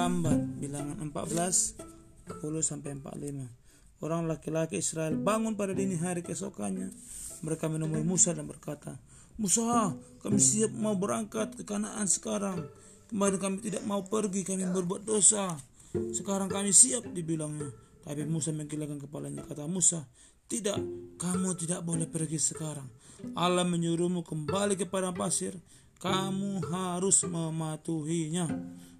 terlambat. Bilangan 14 10 sampai 45. Orang laki-laki Israel bangun pada dini hari keesokannya. Mereka menemui Musa dan berkata, Musa, kami siap mau berangkat ke Kanaan sekarang. Kemarin kami tidak mau pergi, kami berbuat dosa. Sekarang kami siap, dibilangnya. Tapi Musa menggilakan kepalanya. Kata Musa, tidak, kamu tidak boleh pergi sekarang. Allah menyuruhmu kembali ke padang pasir kamu harus mematuhinya.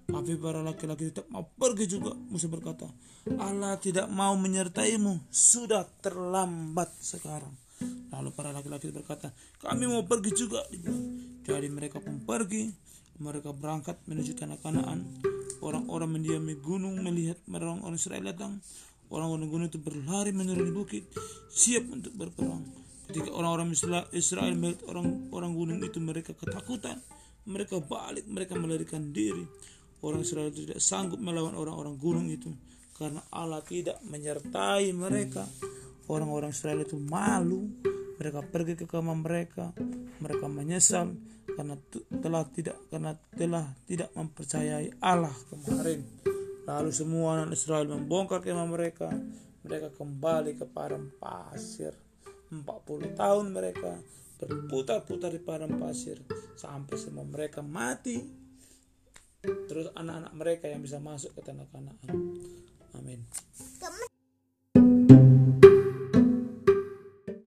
Tapi para laki-laki tetap mau pergi juga. Musa berkata, Allah tidak mau menyertaimu. Sudah terlambat sekarang. Lalu para laki-laki berkata, kami mau pergi juga. Jadi mereka pun pergi. Mereka berangkat menuju tanah kanaan. Orang-orang mendiami gunung melihat orang-orang Israel datang. Orang-orang gunung itu berlari menuruni bukit. Siap untuk berperang. Ketika orang-orang Israel melihat orang-orang gunung itu mereka ketakutan. Mereka balik, mereka melarikan diri. Orang Israel tidak sanggup melawan orang-orang gunung itu karena Allah tidak menyertai mereka. Orang-orang Israel itu malu. Mereka pergi ke kamar mereka. Mereka menyesal karena telah tidak karena telah tidak mempercayai Allah kemarin. Lalu semua anak Israel membongkar kemah mereka. Mereka kembali ke padang pasir. 40 tahun mereka berputar-putar di padang pasir sampai semua mereka mati terus anak-anak mereka yang bisa masuk ke tanah Kanaan amin